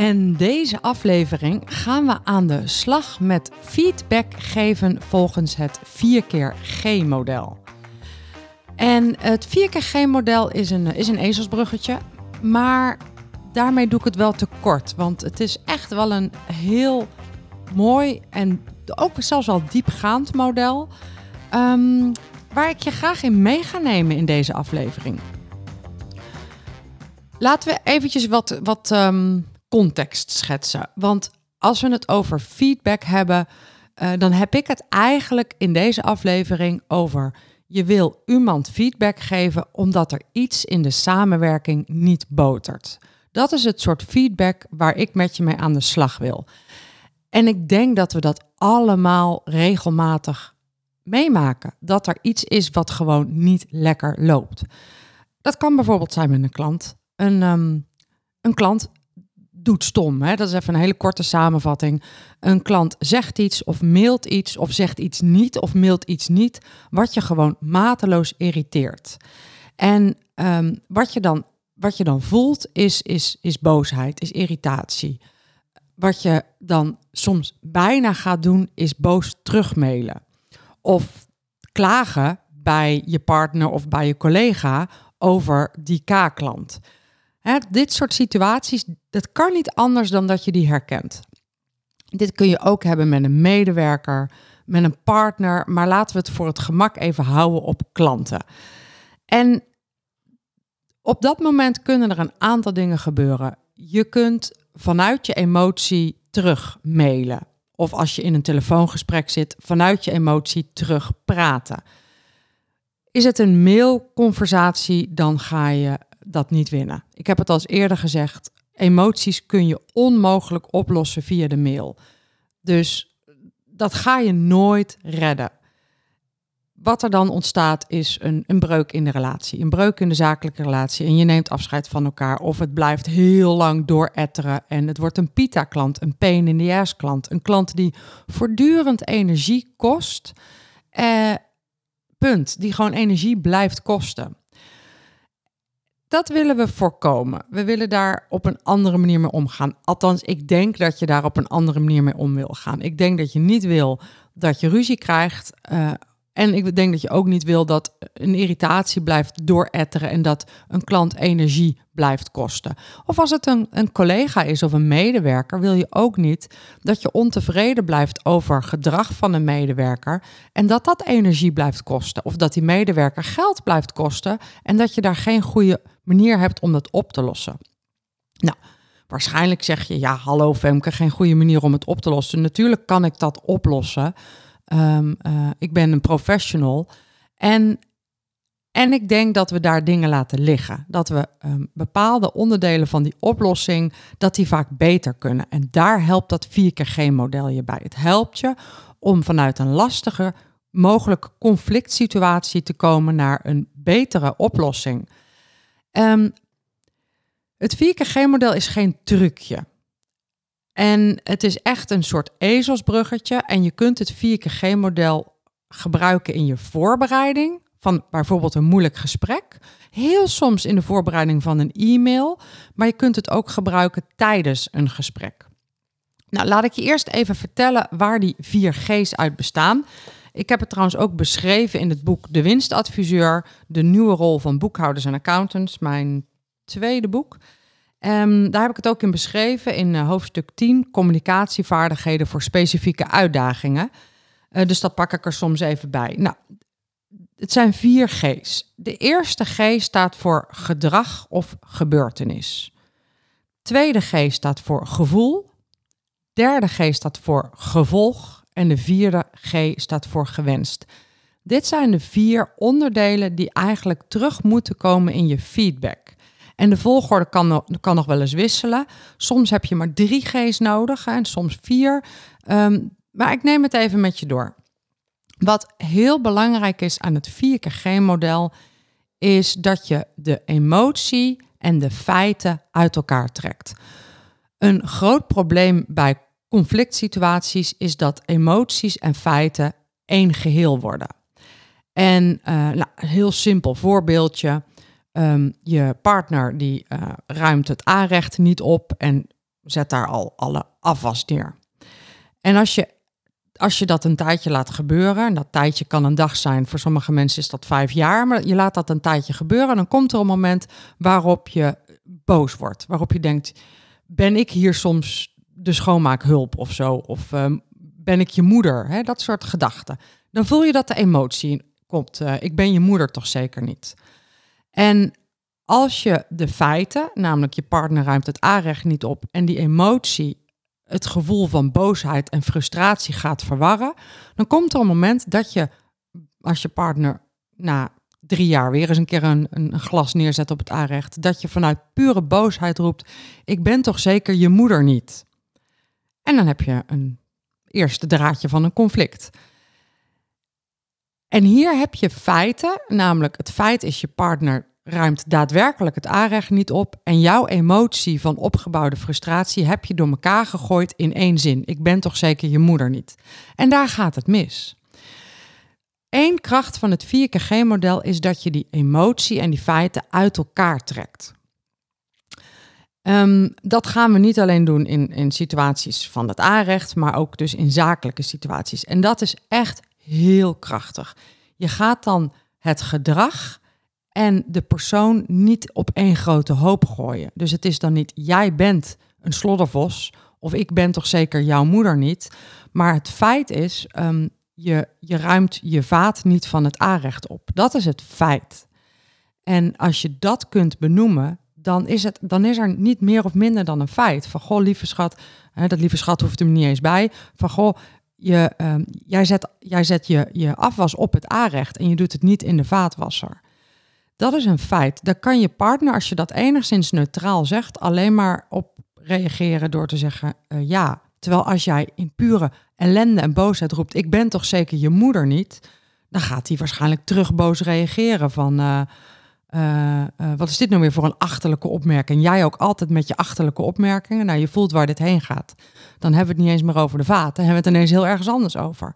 En deze aflevering gaan we aan de slag met feedback geven volgens het 4 keer G-model. En het 4 keer G-model is een, is een ezelsbruggetje, maar daarmee doe ik het wel te kort. Want het is echt wel een heel mooi en ook zelfs wel diepgaand model. Um, waar ik je graag in mee ga nemen in deze aflevering. Laten we eventjes wat, wat um, context schetsen. Want als we het over feedback hebben, uh, dan heb ik het eigenlijk in deze aflevering over je wil iemand feedback geven omdat er iets in de samenwerking niet botert. Dat is het soort feedback waar ik met je mee aan de slag wil. En ik denk dat we dat allemaal regelmatig meemaken. Dat er iets is wat gewoon niet lekker loopt. Dat kan bijvoorbeeld zijn met een klant. Een, um, een klant doet stom. Hè? Dat is even een hele korte samenvatting. Een klant zegt iets of mailt iets of zegt iets niet of mailt iets niet, wat je gewoon mateloos irriteert. En um, wat, je dan, wat je dan voelt is, is, is boosheid, is irritatie. Wat je dan soms bijna gaat doen, is boos terugmailen. Of klagen bij je partner of bij je collega over die K-klant. Dit soort situaties, dat kan niet anders dan dat je die herkent. Dit kun je ook hebben met een medewerker, met een partner, maar laten we het voor het gemak even houden op klanten. En op dat moment kunnen er een aantal dingen gebeuren. Je kunt vanuit je emotie terug mailen. Of als je in een telefoongesprek zit, vanuit je emotie terug praten. Is het een mailconversatie, dan ga je dat niet winnen. Ik heb het al eerder gezegd, emoties kun je onmogelijk oplossen via de mail. Dus dat ga je nooit redden. Wat er dan ontstaat is een, een breuk in de relatie, een breuk in de zakelijke relatie en je neemt afscheid van elkaar of het blijft heel lang dooretteren en het wordt een pita-klant, een pain in the ass klant, een klant die voortdurend energie kost, eh, punt, die gewoon energie blijft kosten. Dat willen we voorkomen. We willen daar op een andere manier mee omgaan. Althans, ik denk dat je daar op een andere manier mee om wil gaan. Ik denk dat je niet wil dat je ruzie krijgt uh, en ik denk dat je ook niet wil dat een irritatie blijft dooretteren en dat een klant energie blijft kosten. Of als het een, een collega is of een medewerker, wil je ook niet dat je ontevreden blijft over gedrag van een medewerker en dat dat energie blijft kosten. Of dat die medewerker geld blijft kosten en dat je daar geen goede manier hebt om dat op te lossen. Nou, waarschijnlijk zeg je, ja, hallo Femke, geen goede manier om het op te lossen. Natuurlijk kan ik dat oplossen. Um, uh, ik ben een professional. En, en ik denk dat we daar dingen laten liggen. Dat we um, bepaalde onderdelen van die oplossing, dat die vaak beter kunnen. En daar helpt dat 4 keer geen model je bij. Het helpt je om vanuit een lastige mogelijke conflict situatie te komen naar een betere oplossing. Um, het 4 keer geen model is geen trucje. En het is echt een soort ezelsbruggetje. En je kunt het 4G-model gebruiken in je voorbereiding van bijvoorbeeld een moeilijk gesprek. Heel soms in de voorbereiding van een e-mail. Maar je kunt het ook gebruiken tijdens een gesprek. Nou, laat ik je eerst even vertellen waar die 4G's uit bestaan. Ik heb het trouwens ook beschreven in het boek De Winstadviseur, de nieuwe rol van boekhouders en accountants, mijn tweede boek. Um, daar heb ik het ook in beschreven in uh, hoofdstuk 10, communicatievaardigheden voor specifieke uitdagingen. Uh, dus dat pak ik er soms even bij. Nou, het zijn vier G's. De eerste G staat voor gedrag of gebeurtenis. Tweede G staat voor gevoel. Derde G staat voor gevolg. En de vierde G staat voor gewenst. Dit zijn de vier onderdelen die eigenlijk terug moeten komen in je feedback. En de volgorde kan, kan nog wel eens wisselen. Soms heb je maar drie G's nodig hè, en soms vier. Ehm, maar ik neem het even met je door. Wat heel belangrijk is aan het 4 keer G-model, is dat je de emotie en de feiten uit elkaar trekt. Een groot probleem bij conflict situaties is dat emoties en feiten één geheel worden. En uh, nou, een heel simpel voorbeeldje. Um, je partner die uh, ruimt het aanrecht niet op en zet daar al alle afwas neer. En als je, als je dat een tijdje laat gebeuren, en dat tijdje kan een dag zijn, voor sommige mensen is dat vijf jaar, maar je laat dat een tijdje gebeuren, dan komt er een moment waarop je boos wordt, waarop je denkt, ben ik hier soms de schoonmaakhulp of zo? Of um, ben ik je moeder? Dat soort gedachten. Dan voel je dat de emotie komt. Uh, ik ben je moeder toch zeker niet. En als je de feiten, namelijk je partner ruimt het aanrecht niet op en die emotie, het gevoel van boosheid en frustratie gaat verwarren, dan komt er een moment dat je, als je partner na drie jaar weer eens een keer een, een glas neerzet op het aanrecht, dat je vanuit pure boosheid roept: Ik ben toch zeker je moeder niet. En dan heb je een eerste draadje van een conflict. En hier heb je feiten, namelijk het feit is je partner ruimt daadwerkelijk het aanrecht niet op en jouw emotie van opgebouwde frustratie heb je door elkaar gegooid in één zin. Ik ben toch zeker je moeder niet. En daar gaat het mis. Eén kracht van het 4KG-model is dat je die emotie en die feiten uit elkaar trekt. Um, dat gaan we niet alleen doen in, in situaties van het aanrecht, maar ook dus in zakelijke situaties. En dat is echt heel krachtig. Je gaat dan het gedrag en de persoon niet op één grote hoop gooien. Dus het is dan niet jij bent een sloddervos of ik ben toch zeker jouw moeder niet. Maar het feit is, um, je, je ruimt je vaat niet van het aanrecht op. Dat is het feit. En als je dat kunt benoemen, dan is, het, dan is er niet meer of minder dan een feit. Van goh, lieve schat, hè, dat lieve schat hoeft er niet eens bij. Van goh, je, um, jij zet, jij zet je, je afwas op het aanrecht en je doet het niet in de vaatwasser. Dat is een feit. Daar kan je partner, als je dat enigszins neutraal zegt, alleen maar op reageren door te zeggen uh, ja. Terwijl als jij in pure ellende en boosheid roept, ik ben toch zeker je moeder niet, dan gaat hij waarschijnlijk terug boos reageren van, uh, uh, uh, wat is dit nou weer voor een achterlijke opmerking? Jij ook altijd met je achterlijke opmerkingen. Nou, je voelt waar dit heen gaat. Dan hebben we het niet eens meer over de vaat. Dan hebben we het ineens heel ergens anders over.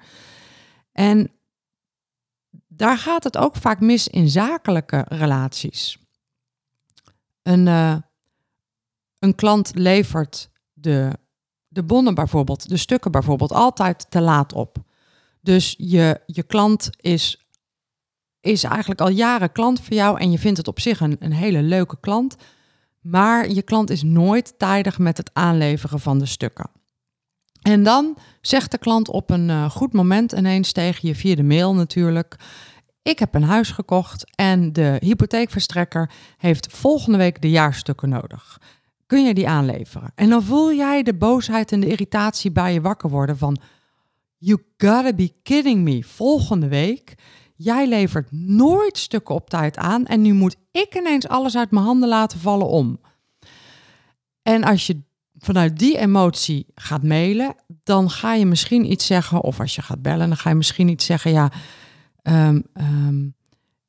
En daar gaat het ook vaak mis in zakelijke relaties. Een, uh, een klant levert de, de bonnen bijvoorbeeld, de stukken bijvoorbeeld, altijd te laat op. Dus je, je klant is, is eigenlijk al jaren klant voor jou en je vindt het op zich een, een hele leuke klant. Maar je klant is nooit tijdig met het aanleveren van de stukken. En dan zegt de klant op een uh, goed moment ineens tegen je via de mail natuurlijk: Ik heb een huis gekocht en de hypotheekverstrekker heeft volgende week de jaarstukken nodig. Kun je die aanleveren? En dan voel jij de boosheid en de irritatie bij je wakker worden van: You gotta be kidding me. Volgende week. Jij levert nooit stukken op tijd aan en nu moet ik ineens alles uit mijn handen laten vallen om. En als je vanuit die emotie gaat mailen, dan ga je misschien iets zeggen, of als je gaat bellen, dan ga je misschien iets zeggen, ja, um, um,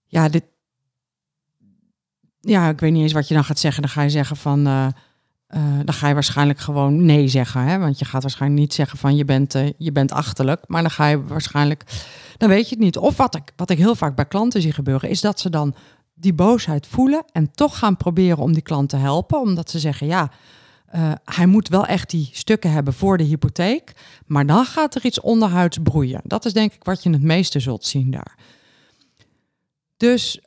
ja, dit, ja, ik weet niet eens wat je dan gaat zeggen. Dan ga je zeggen van, uh, uh, dan ga je waarschijnlijk gewoon nee zeggen, hè? want je gaat waarschijnlijk niet zeggen van je bent, uh, je bent achterlijk, maar dan ga je waarschijnlijk, dan weet je het niet. Of wat ik, wat ik heel vaak bij klanten zie gebeuren, is dat ze dan die boosheid voelen en toch gaan proberen om die klant te helpen, omdat ze zeggen, ja, uh, hij moet wel echt die stukken hebben voor de hypotheek. Maar dan gaat er iets onderhuids broeien. Dat is denk ik wat je het meeste zult zien daar. Dus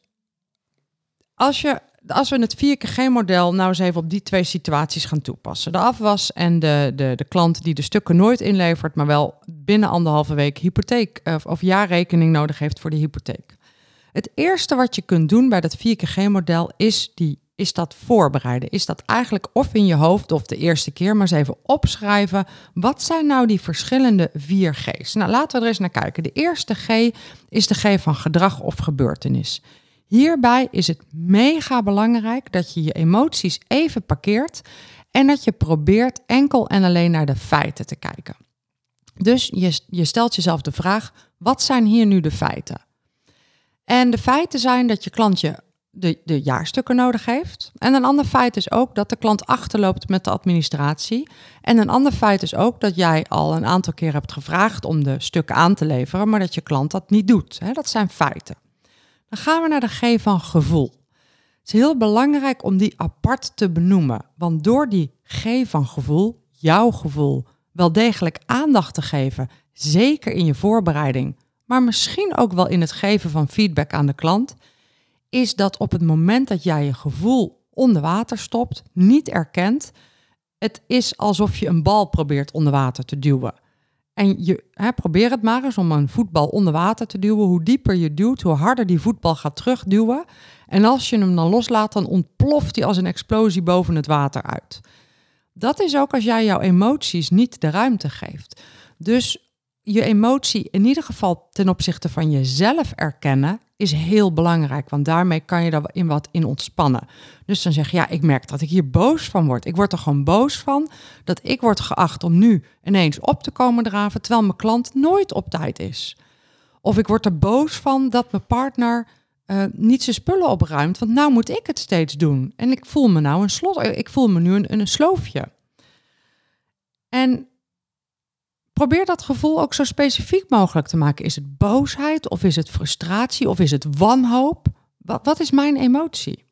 als, je, als we het 4KG-model nou eens even op die twee situaties gaan toepassen. De afwas en de, de, de klant die de stukken nooit inlevert, maar wel binnen anderhalve week hypotheek of, of jaarrekening nodig heeft voor de hypotheek. Het eerste wat je kunt doen bij dat 4KG-model is die is dat voorbereiden? Is dat eigenlijk of in je hoofd of de eerste keer, maar eens even opschrijven. Wat zijn nou die verschillende vier G's? Nou, laten we er eens naar kijken. De eerste G is de G van gedrag of gebeurtenis. Hierbij is het mega belangrijk dat je je emoties even parkeert en dat je probeert enkel en alleen naar de feiten te kijken. Dus je, je stelt jezelf de vraag: wat zijn hier nu de feiten? En de feiten zijn dat je klant je de, de jaarstukken nodig heeft. En een ander feit is ook dat de klant achterloopt met de administratie. En een ander feit is ook dat jij al een aantal keer hebt gevraagd om de stukken aan te leveren, maar dat je klant dat niet doet. Dat zijn feiten. Dan gaan we naar de G van gevoel. Het is heel belangrijk om die apart te benoemen, want door die G van gevoel, jouw gevoel, wel degelijk aandacht te geven, zeker in je voorbereiding, maar misschien ook wel in het geven van feedback aan de klant, is dat op het moment dat jij je gevoel onder water stopt, niet erkent, het is alsof je een bal probeert onder water te duwen. En je, hè, probeer het maar eens om een voetbal onder water te duwen. Hoe dieper je duwt, hoe harder die voetbal gaat terugduwen. En als je hem dan loslaat, dan ontploft hij als een explosie boven het water uit. Dat is ook als jij jouw emoties niet de ruimte geeft. Dus je emotie in ieder geval ten opzichte van jezelf erkennen is heel belangrijk, want daarmee kan je er in wat in ontspannen. Dus dan zeg je, ja, ik merk dat ik hier boos van word. Ik word er gewoon boos van dat ik word geacht om nu ineens op te komen draven, terwijl mijn klant nooit op tijd is. Of ik word er boos van dat mijn partner uh, niet zijn spullen opruimt, want nou moet ik het steeds doen. En ik voel me nou een slot, ik voel me nu een, een sloofje. En probeer dat gevoel ook zo specifiek mogelijk te maken. Is het boosheid of is het frustratie of is het wanhoop? Wat, wat is mijn emotie?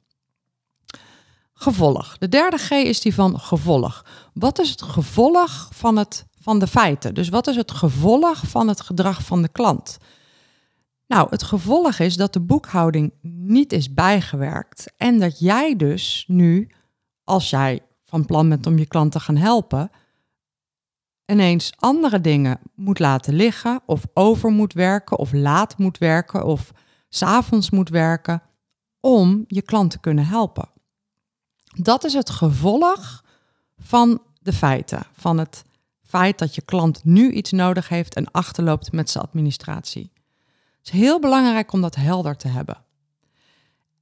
Gevolg. De derde G is die van gevolg. Wat is het gevolg van, het, van de feiten? Dus wat is het gevolg van het gedrag van de klant? Nou, het gevolg is dat de boekhouding niet is bijgewerkt en dat jij dus nu, als jij van plan bent om je klant te gaan helpen, ineens andere dingen moet laten liggen, of over moet werken, of laat moet werken, of s'avonds moet werken, om je klant te kunnen helpen. Dat is het gevolg van de feiten, van het feit dat je klant nu iets nodig heeft en achterloopt met zijn administratie. Het is heel belangrijk om dat helder te hebben.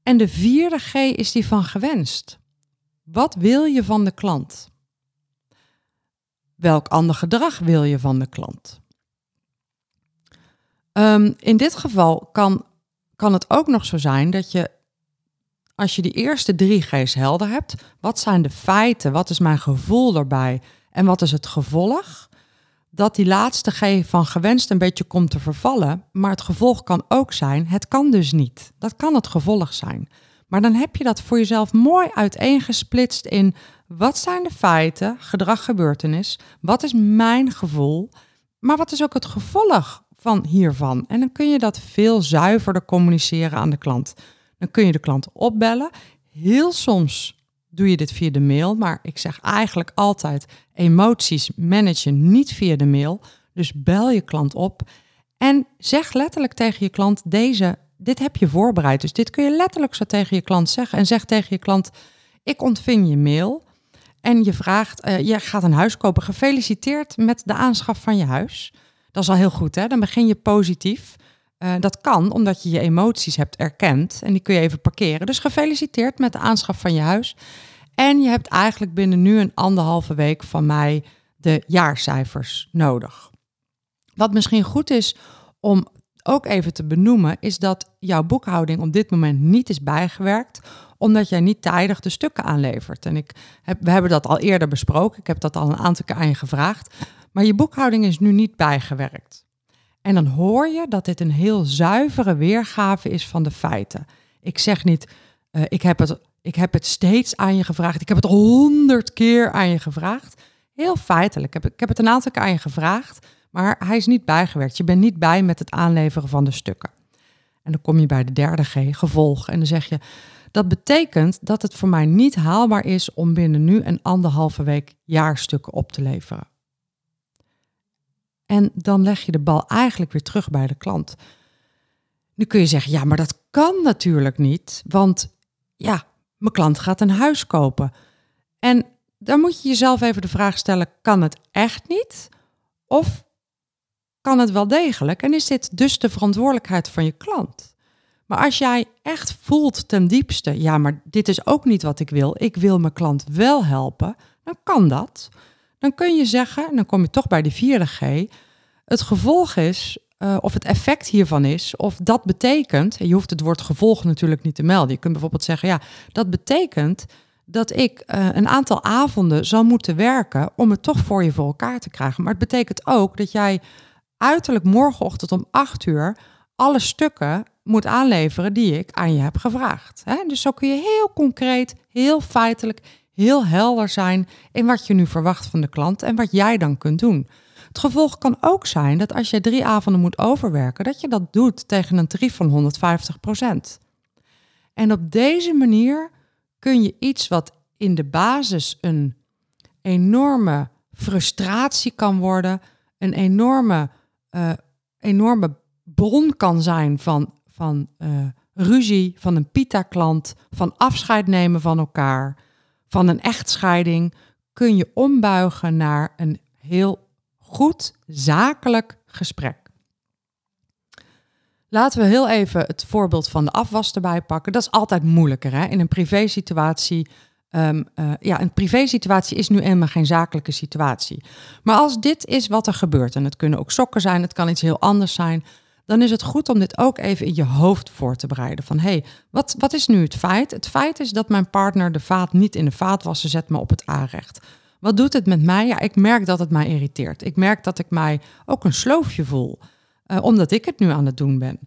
En de vierde G is die van gewenst. Wat wil je van de klant? Welk ander gedrag wil je van de klant? Ehm, in dit geval kan, kan het ook nog zo zijn dat je, als je die eerste drie G's helder hebt, wat zijn de feiten, wat is mijn gevoel erbij en wat is het gevolg, dat die laatste G van gewenst een beetje komt te vervallen, maar het gevolg kan ook zijn, het kan dus niet. Dat kan het gevolg zijn. Maar dan heb je dat voor jezelf mooi uiteengesplitst in wat zijn de feiten, gedrag, gebeurtenis, wat is mijn gevoel, maar wat is ook het gevolg van hiervan? En dan kun je dat veel zuiverder communiceren aan de klant. Dan kun je de klant opbellen. Heel soms doe je dit via de mail, maar ik zeg eigenlijk altijd emoties managen niet via de mail. Dus bel je klant op en zeg letterlijk tegen je klant deze dit heb je voorbereid. Dus dit kun je letterlijk zo tegen je klant zeggen. En zeg tegen je klant, ik ontving je mail en je vraagt, uh, je gaat een huis kopen. Gefeliciteerd met de aanschaf van je huis. Dat is al heel goed, hè? Dan begin je positief. Uh, dat kan omdat je je emoties hebt erkend en die kun je even parkeren. Dus gefeliciteerd met de aanschaf van je huis. En je hebt eigenlijk binnen nu een anderhalve week van mij de jaarcijfers nodig. Wat misschien goed is om ook even te benoemen, is dat jouw boekhouding op dit moment niet is bijgewerkt, omdat jij niet tijdig de stukken aanlevert. En ik heb, we hebben dat al eerder besproken, ik heb dat al een aantal keer aan je gevraagd, maar je boekhouding is nu niet bijgewerkt. En dan hoor je dat dit een heel zuivere weergave is van de feiten. Ik zeg niet, uh, ik, heb het, ik heb het steeds aan je gevraagd, ik heb het honderd keer aan je gevraagd. Heel feitelijk, heb, ik heb het een aantal keer aan je gevraagd. Maar hij is niet bijgewerkt. Je bent niet bij met het aanleveren van de stukken. En dan kom je bij de derde G, gevolg. En dan zeg je, dat betekent dat het voor mij niet haalbaar is om binnen nu een anderhalve week jaarstukken op te leveren. En dan leg je de bal eigenlijk weer terug bij de klant. Nu kun je zeggen, ja, maar dat kan natuurlijk niet, want ja, mijn klant gaat een huis kopen. En dan moet je jezelf even de vraag stellen, kan het echt niet? Of kan het wel degelijk en is dit dus de verantwoordelijkheid van je klant. Maar als jij echt voelt ten diepste, ja, maar dit is ook niet wat ik wil. Ik wil mijn klant wel helpen. Dan kan dat. Dan kun je zeggen, en dan kom je toch bij de vierde G. Het gevolg is, uh, of het effect hiervan is, of dat betekent, je hoeft het woord gevolg natuurlijk niet te melden. Je kunt bijvoorbeeld zeggen, ja, dat betekent dat ik uh, een aantal avonden zal moeten werken om het toch voor je voor elkaar te krijgen. Maar het betekent ook dat jij uiterlijk morgenochtend om acht uur alle stukken moet aanleveren die ik aan je heb gevraagd. Dus zo kun je heel concreet, heel feitelijk, heel helder zijn in wat je nu verwacht van de klant en wat jij dan kunt doen. Het gevolg kan ook zijn dat als je drie avonden moet overwerken, dat je dat doet tegen een tarief van 150% En op deze manier kun je iets wat in de basis een enorme frustratie kan worden, een enorme, uh, enorme bron kan zijn van, van uh, ruzie, van een pita-klant, van afscheid nemen van elkaar, van een echtscheiding, kun je ombuigen naar een heel goed zakelijk gesprek. Laten we heel even het voorbeeld van de afwas erbij pakken. Dat is altijd moeilijker hè? in een privésituatie. Um, uh, ja, een privésituatie is nu eenmaal geen zakelijke situatie. Maar als dit is wat er gebeurt, en het kunnen ook sokken zijn, het kan iets heel anders zijn, dan is het goed om dit ook even in je hoofd voor te bereiden. Van hé, hey, wat, wat is nu het feit? Het feit is dat mijn partner de vaat niet in de vaatwasser zet, maar op het aanrecht. Wat doet het met mij? Ja, ik merk dat het mij irriteert. Ik merk dat ik mij ook een sloofje voel, uh, omdat ik het nu aan het doen ben.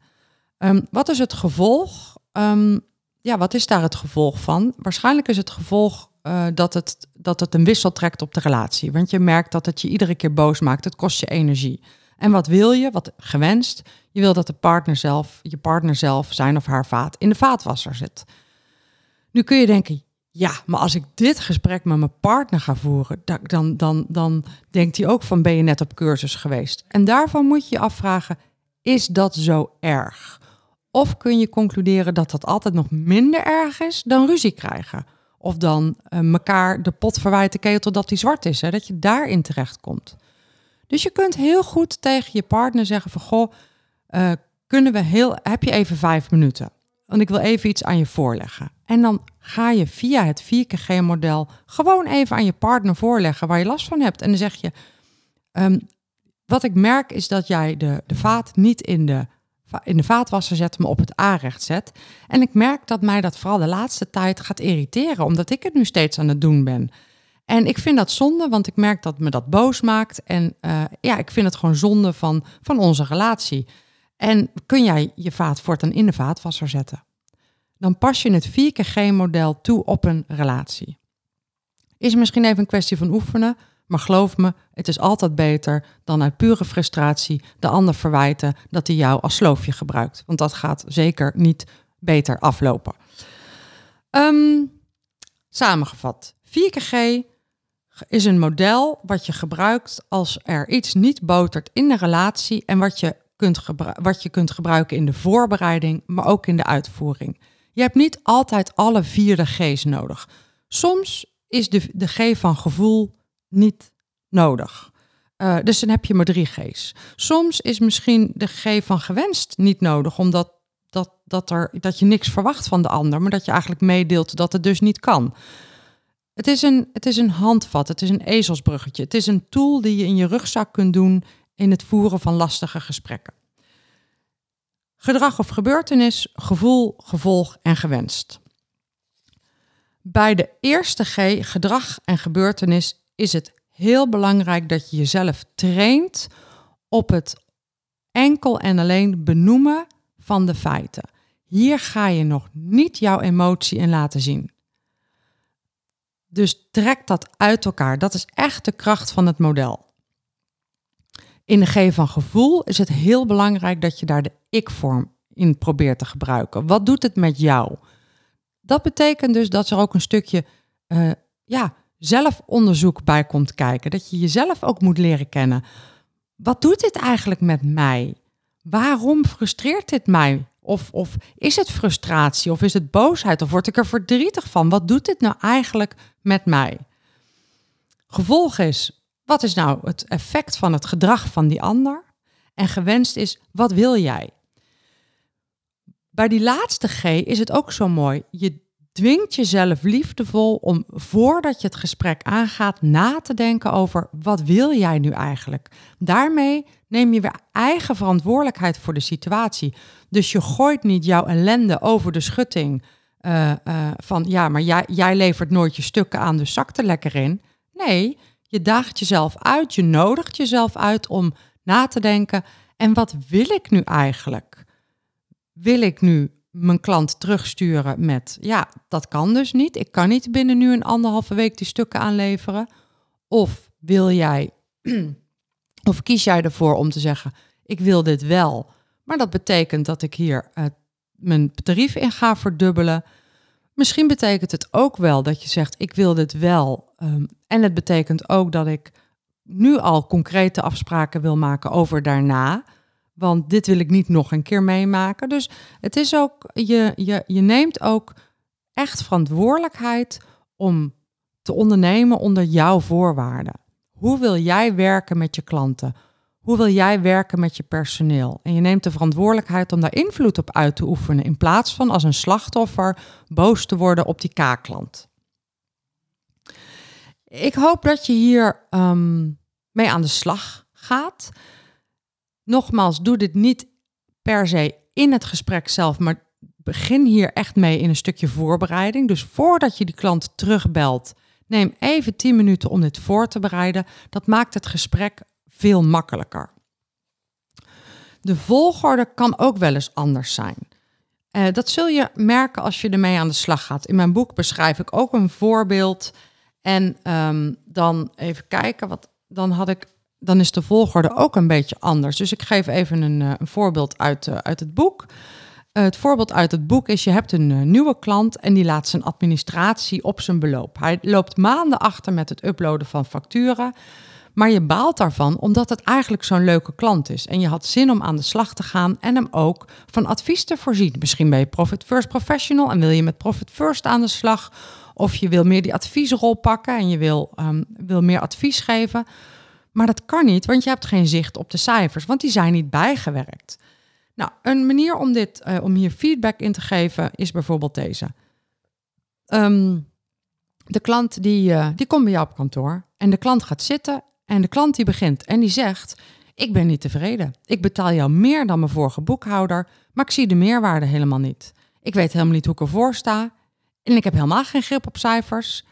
Um, wat is het gevolg? Um, ja, wat is daar het gevolg van? Waarschijnlijk is het gevolg uh, dat, het, dat het een wissel trekt op de relatie. Want je merkt dat het je iedere keer boos maakt. Het kost je energie. En wat wil je? Wat gewenst? Je wil dat de partner zelf, je partner zelf zijn of haar vaat in de vaatwasser zit. Nu kun je denken, ja, maar als ik dit gesprek met mijn partner ga voeren, dan, dan, dan denkt hij ook van ben je net op cursus geweest. En daarvan moet je je afvragen, is dat zo erg? Of kun je concluderen dat dat altijd nog minder erg is dan ruzie krijgen? Of dan uh, elkaar de pot verwijten ketel dat die zwart is, hè? dat je daarin terecht komt. Dus je kunt heel goed tegen je partner zeggen van goh, uh, kunnen we heel, heb je even vijf minuten? Want ik wil even iets aan je voorleggen. En dan ga je via het 4KG-model gewoon even aan je partner voorleggen waar je last van hebt. En dan zeg je, um, wat ik merk is dat jij de, de vaat niet in de, in de vaatwasser zet, maar op het aanrecht zet. En ik merk dat mij dat vooral de laatste tijd gaat irriteren, omdat ik het nu steeds aan het doen ben. En ik vind dat zonde, want ik merk dat me dat boos maakt. En uh, ja, ik vind het gewoon zonde van, van onze relatie. En kun jij je vaat voortaan in de vaatwasser zetten? Dan pas je het 4G-model toe op een relatie. Is misschien even een kwestie van oefenen, maar geloof me, het is altijd beter dan uit pure frustratie de ander verwijten dat hij jou als sloofje gebruikt. Want dat gaat zeker niet beter aflopen. Um, samengevat, 4G is een model wat je gebruikt als er iets niet botert in de relatie en wat je kunt, wat je kunt gebruiken in de voorbereiding, maar ook in de uitvoering. Je hebt niet altijd alle vier de G's nodig. Soms is de, de G van gevoel niet nodig. Uh, dus dan heb je maar drie G's. Soms is misschien de G van gewenst niet nodig, omdat dat, dat, er, dat je niks verwacht van de ander, maar dat je eigenlijk meedeelt dat het dus niet kan. Het is, een, het is een handvat, het is een ezelsbruggetje. Het is een tool die je in je rugzak kunt doen in het voeren van lastige gesprekken. Gedrag of gebeurtenis, gevoel, gevolg en gewenst. Bij de eerste G, gedrag en gebeurtenis, is het heel belangrijk dat je jezelf traint op het enkel en alleen benoemen van de feiten. Hier ga je nog niet jouw emotie in laten zien. Dus trek dat uit elkaar. Dat is echt de kracht van het model. In de G van gevoel is het heel belangrijk dat je daar de ik-vorm in probeert te gebruiken. Wat doet het met jou? Dat betekent dus dat er ook een stukje uh, ja, zelfonderzoek bij komt kijken. Dat je jezelf ook moet leren kennen. Wat doet dit eigenlijk met mij? Waarom frustreert dit mij? Of, of is het frustratie? Of is het boosheid? Of word ik er verdrietig van? Wat doet dit nou eigenlijk met mij? Gevolg is, wat is nou het effect van het gedrag van die ander? En gewenst is, wat wil jij? Bij die laatste G is het ook zo mooi. Je dwingt jezelf liefdevol om voordat je het gesprek aangaat na te denken over wat wil jij nu eigenlijk. Daarmee neem je weer eigen verantwoordelijkheid voor de situatie. Dus je gooit niet jouw ellende over de schutting uh, uh, van ja, maar jij, jij levert nooit je stukken aan, dus zak er lekker in. Nee, je daagt jezelf uit, je nodigt jezelf uit om na te denken. En wat wil ik nu eigenlijk? Wil ik nu mijn klant terugsturen met, ja, dat kan dus niet. Ik kan niet binnen nu een anderhalve week die stukken aanleveren. Of wil jij, of kies jij ervoor om te zeggen, ik wil dit wel. Maar dat betekent dat ik hier uh, mijn tarief in ga verdubbelen. Misschien betekent het ook wel dat je zegt, ik wil dit wel. Um, en het betekent ook dat ik nu al concrete afspraken wil maken over daarna. Want dit wil ik niet nog een keer meemaken. Dus het is ook, je, je, je neemt ook echt verantwoordelijkheid om te ondernemen onder jouw voorwaarden. Hoe wil jij werken met je klanten? Hoe wil jij werken met je personeel? En je neemt de verantwoordelijkheid om daar invloed op uit te oefenen, in plaats van als een slachtoffer boos te worden op die K-klant. Ik hoop dat je hier um, mee aan de slag gaat. Nogmaals, doe dit niet per se in het gesprek zelf, maar begin hier echt mee in een stukje voorbereiding. Dus voordat je die klant terugbelt, neem even 10 minuten om dit voor te bereiden. Dat maakt het gesprek veel makkelijker. De volgorde kan ook wel eens anders zijn. Uh, dat zul je merken als je ermee aan de slag gaat. In mijn boek beschrijf ik ook een voorbeeld. En um, dan even kijken, wat, dan, had ik, dan is de volgorde ook een beetje anders. Dus ik geef even een, uh, een voorbeeld uit, uh, uit het boek. het voorbeeld uit het boek is: je hebt een nieuwe klant en die laat zijn administratie op zijn beloop. Hij loopt maanden achter met het uploaden van facturen. Maar je baalt daarvan omdat het eigenlijk zo'n leuke klant is. En je had zin om aan de slag te gaan en hem ook van advies te voorzien. Misschien ben je Profit First Professional en wil je met Profit First aan de slag. Of je wil meer die adviesrol pakken en je wil, um, wil meer advies geven. Maar dat kan niet, want je hebt geen zicht op de cijfers, want die zijn niet bijgewerkt. Nou, een manier om, dit, uh, om hier feedback in te geven is bijvoorbeeld deze. Um, de klant die, uh, die komt bij jou op kantoor en de klant gaat zitten en de klant die begint en die zegt: Ik ben niet tevreden. Ik betaal jou meer dan mijn vorige boekhouder, maar ik zie de meerwaarde helemaal niet. Ik weet helemaal niet hoe ik ervoor sta. En ik heb helemaal geen grip op cijfers.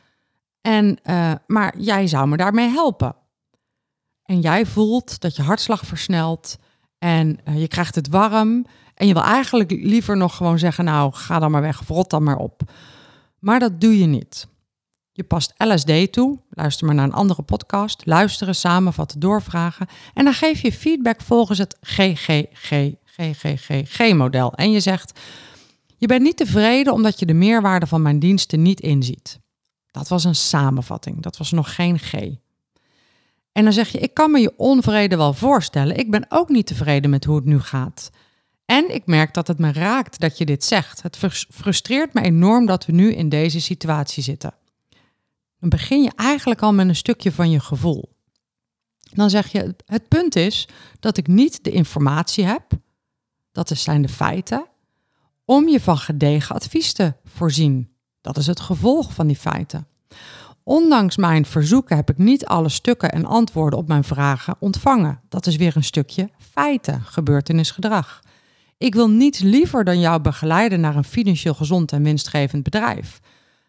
En, uh, maar jij zou me daarmee helpen. En jij voelt dat je hartslag versnelt en uh, je krijgt het warm. En je wil eigenlijk liever nog gewoon zeggen: Nou, ga dan maar weg, rot dan maar op. Maar dat doe je niet. Je past LSD toe. Luister maar naar een andere podcast. Luisteren, samenvatten, doorvragen. En dan geef je feedback volgens het GGG-GGGG-model. En je zegt: Je bent niet tevreden omdat je de meerwaarde van mijn diensten niet inziet. Dat was een samenvatting. Dat was nog geen G. En dan zeg je: Ik kan me je onvrede wel voorstellen. Ik ben ook niet tevreden met hoe het nu gaat. En ik merk dat het me raakt dat je dit zegt. Het frustreert me enorm dat we nu in deze situatie zitten dan begin je eigenlijk al met een stukje van je gevoel. Dan zeg je, het punt is dat ik niet de informatie heb, dat zijn de feiten, om je van gedegen advies te voorzien. Dat is het gevolg van die feiten. Ondanks mijn verzoeken heb ik niet alle stukken en antwoorden op mijn vragen ontvangen. Dat is weer een stukje feiten, gebeurtenisgedrag. Ik wil niets liever dan jou begeleiden naar een financieel gezond en winstgevend bedrijf.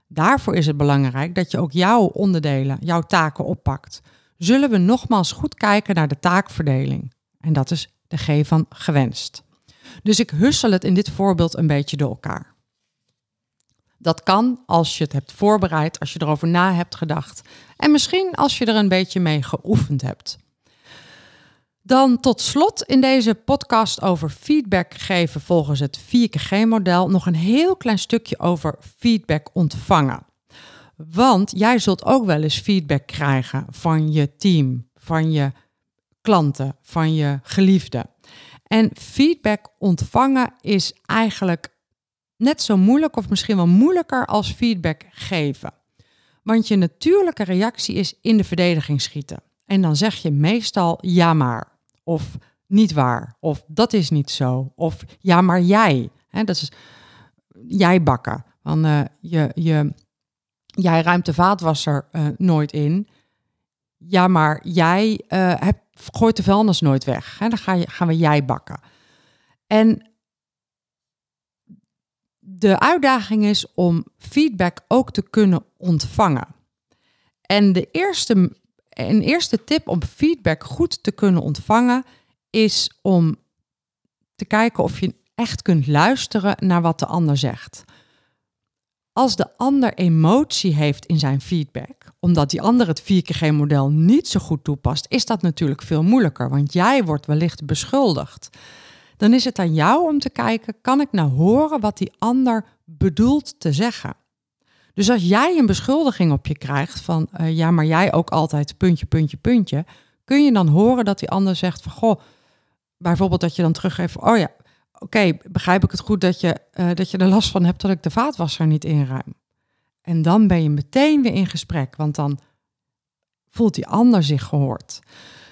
Daarvoor is het belangrijk dat je ook jouw onderdelen, jouw taken oppakt. Zullen we nogmaals goed kijken naar de taakverdeling? En dat is de G van gewenst. Dus ik hussel het in dit voorbeeld een beetje door elkaar. Dat kan als je het hebt voorbereid, als je erover na hebt gedacht en misschien als je er een beetje mee geoefend hebt. Dan tot slot in deze podcast over feedback geven volgens het 4KG-model nog een heel klein stukje over feedback ontvangen. Want jij zult ook wel eens feedback krijgen van je team, van je klanten, van je geliefden. En feedback ontvangen is eigenlijk net zo moeilijk of misschien wel moeilijker als feedback geven. Want je natuurlijke reactie is in de verdediging schieten. En dan zeg je meestal ja maar. Of niet waar. Of dat is niet zo. Of ja, maar jij. Hè, dat is jij bakken. Van, uh, je, je, jij ruimt de vaatwasser uh, nooit in. Ja, maar jij uh, hebt, gooit de vuilnis nooit weg. Hè? Dan ga je, gaan we jij bakken. En de uitdaging is om feedback ook te kunnen ontvangen. En de eerste, een eerste tip om feedback goed te kunnen ontvangen is om te kijken of je echt kunt luisteren naar wat de ander zegt. Als de ander emotie heeft in zijn feedback, omdat die ander het 4G-model niet zo goed toepast, is dat natuurlijk veel moeilijker, want jij wordt wellicht beschuldigd. Dan is het aan jou om te kijken, kan ik nou horen wat die ander bedoelt te zeggen? Dus als jij een beschuldiging op je krijgt van, uh, ja, maar jij ook altijd puntje, puntje, puntje, kun je dan horen dat die ander zegt van, goh, bijvoorbeeld dat je dan teruggeeft, oh ja, oké, begrijp ik het goed dat je, uh, dat je er last van hebt dat ik de vaatwasser niet inruim? En dan ben je meteen weer in gesprek, want dan voelt die ander zich gehoord.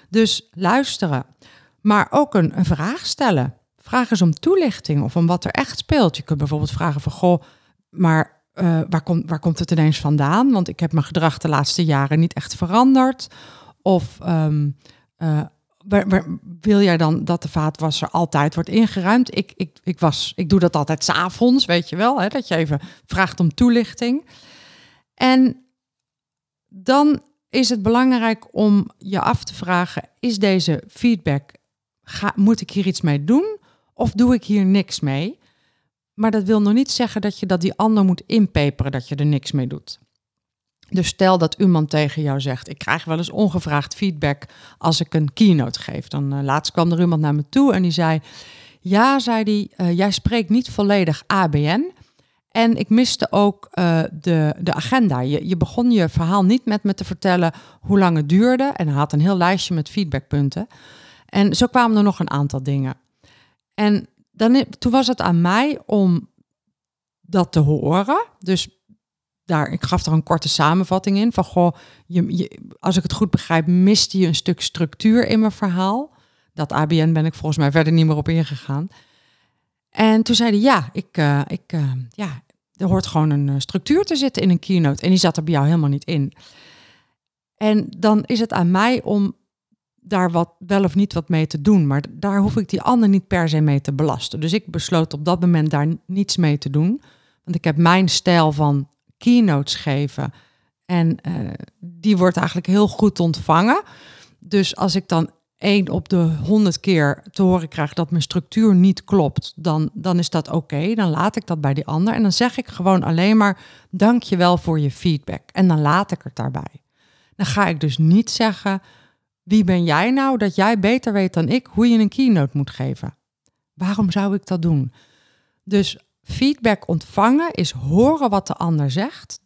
Dus luisteren, maar ook een, vraag stellen. Vraag eens om toelichting of om wat er echt speelt. Je kunt bijvoorbeeld vragen van, goh, maar uh, waar, komt waar komt het ineens vandaan? Want ik heb mijn gedrag de laatste jaren niet echt veranderd. Of um, uh, wil jij dan dat de vaatwasser altijd wordt ingeruimd? Ik, ik, ik, was, ik doe dat altijd s'avonds, weet je wel. Hè, dat je even vraagt om toelichting. En dan is het belangrijk om je af te vragen: is deze feedback, moet ik hier iets mee doen? Of doe ik hier niks mee? Maar dat wil nog niet zeggen dat je dat die ander moet inpeperen, dat je er niks mee doet. Dus stel dat iemand tegen jou zegt: Ik krijg wel eens ongevraagd feedback als ik een keynote geef. Dan uh, laatst kwam er iemand naar me toe en die zei: Ja, zei hij, uh, jij spreekt niet volledig ABN. En ik miste ook uh, de, de agenda. Je, je begon je verhaal niet met me te vertellen hoe lang het duurde. En hij had een heel lijstje met feedbackpunten. En zo kwamen er nog een aantal dingen. En dan, toen was het aan mij om dat te horen. Dus daar, ik gaf er een korte samenvatting in van goh, je, als ik het goed begrijp, miste je een stuk structuur in mijn verhaal. Dat ABN ben ik volgens mij verder niet meer op ingegaan. En toen zei hij, ja, ik, uh, ik, uh, ja, er hoort gewoon een eh, structuur te zitten in een keynote. En die zat er bij jou helemaal niet in. En dan is het aan mij om daar wat, wel of niet wat mee te doen. Maar daar hoef ik die ander niet per se mee te belasten. Dus ik besloot op dat moment daar niets mee te doen. Want ik heb mijn stijl van keynotes geven. En uh, die wordt eigenlijk heel goed ontvangen. Dus als ik dan één op de honderd keer te horen krijg dat mijn structuur niet klopt, dan, dan is dat oké. Dan laat ik dat bij die ander. En dan zeg ik gewoon alleen maar: dank je wel voor je feedback. En dan laat ik het daarbij. Dan ga ik dus niet zeggen: wie ben jij nou dat jij beter weet dan ik hoe je een keynote moet geven? Waarom zou ik dat doen? Dus feedback ontvangen is horen wat de ander zegt.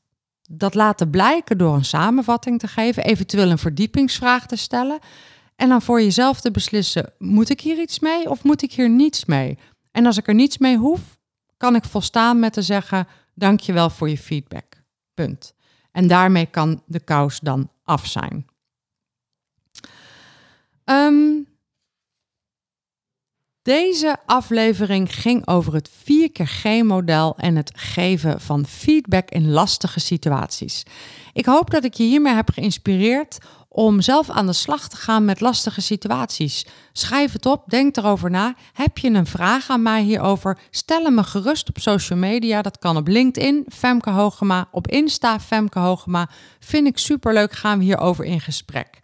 Dat laten blijken door een samenvatting te geven, eventueel een verdiepingsvraag te stellen. En dan voor jezelf te beslissen: moet ik hier iets mee of moet ik hier niets mee? En als ik er niets mee hoef, kan ik volstaan met te zeggen: dankjewel voor je feedback. Punt. En daarmee kan de kous dan af zijn. Um, deze aflevering ging over het 4 keer G-model en het geven van feedback in lastige situaties. Ik hoop dat ik je hiermee heb geïnspireerd om zelf aan de slag te gaan met lastige situaties. Schrijf het op, denk erover na. Heb je een vraag aan mij hierover? Stel hem me gerust op social media. Dat kan op LinkedIn, Femke Hogema, op Insta, Femke Hogema. Vind ik superleuk, gaan we hierover in gesprek.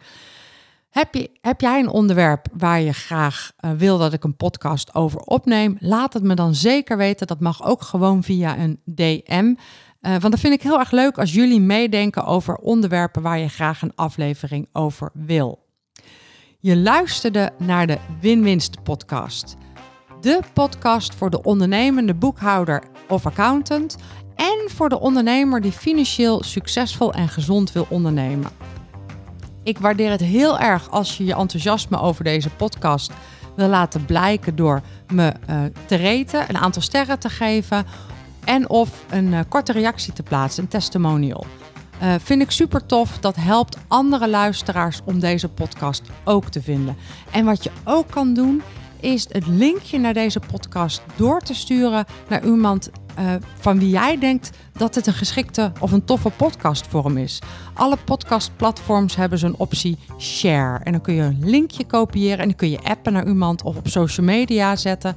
Heb, je, heb jij een onderwerp waar je graag uh, wil dat ik een podcast over opneem? Laat het me dan zeker weten. Dat mag ook gewoon via een DM. Uh, want dat vind ik heel erg leuk als jullie meedenken over onderwerpen waar je graag een aflevering over wil. Je luisterde naar de Win-Winst podcast. De podcast voor de ondernemende boekhouder of accountant en voor de ondernemer die financieel succesvol en gezond wil ondernemen. Ik waardeer het heel erg als je je enthousiasme over deze podcast wil laten blijken door me uh, te reten, een aantal sterren te geven en of een uh, korte reactie te plaatsen, een testimonial. Uh, vind ik super tof. Dat helpt andere luisteraars om deze podcast ook te vinden. En wat je ook kan doen, is het linkje naar deze podcast door te sturen naar iemand uh, van wie jij denkt dat het een geschikte of een toffe podcast voor hem is. Alle podcastplatforms hebben zo'n optie share. En dan kun je een linkje kopiëren en dan kun je appen naar iemand of op social media zetten.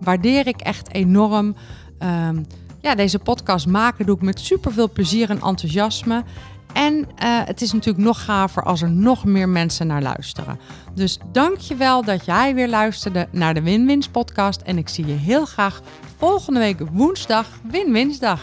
Waardeer ik echt enorm. Um, ja, deze podcast maken doe ik met super veel plezier en enthousiasme. En uh, het is natuurlijk nog gaver als er nog meer mensen naar luisteren. Dus dank je wel dat jij weer luisterde naar de Win-Wins podcast. En ik zie je heel graag volgende week woensdag, Win-Winsdag.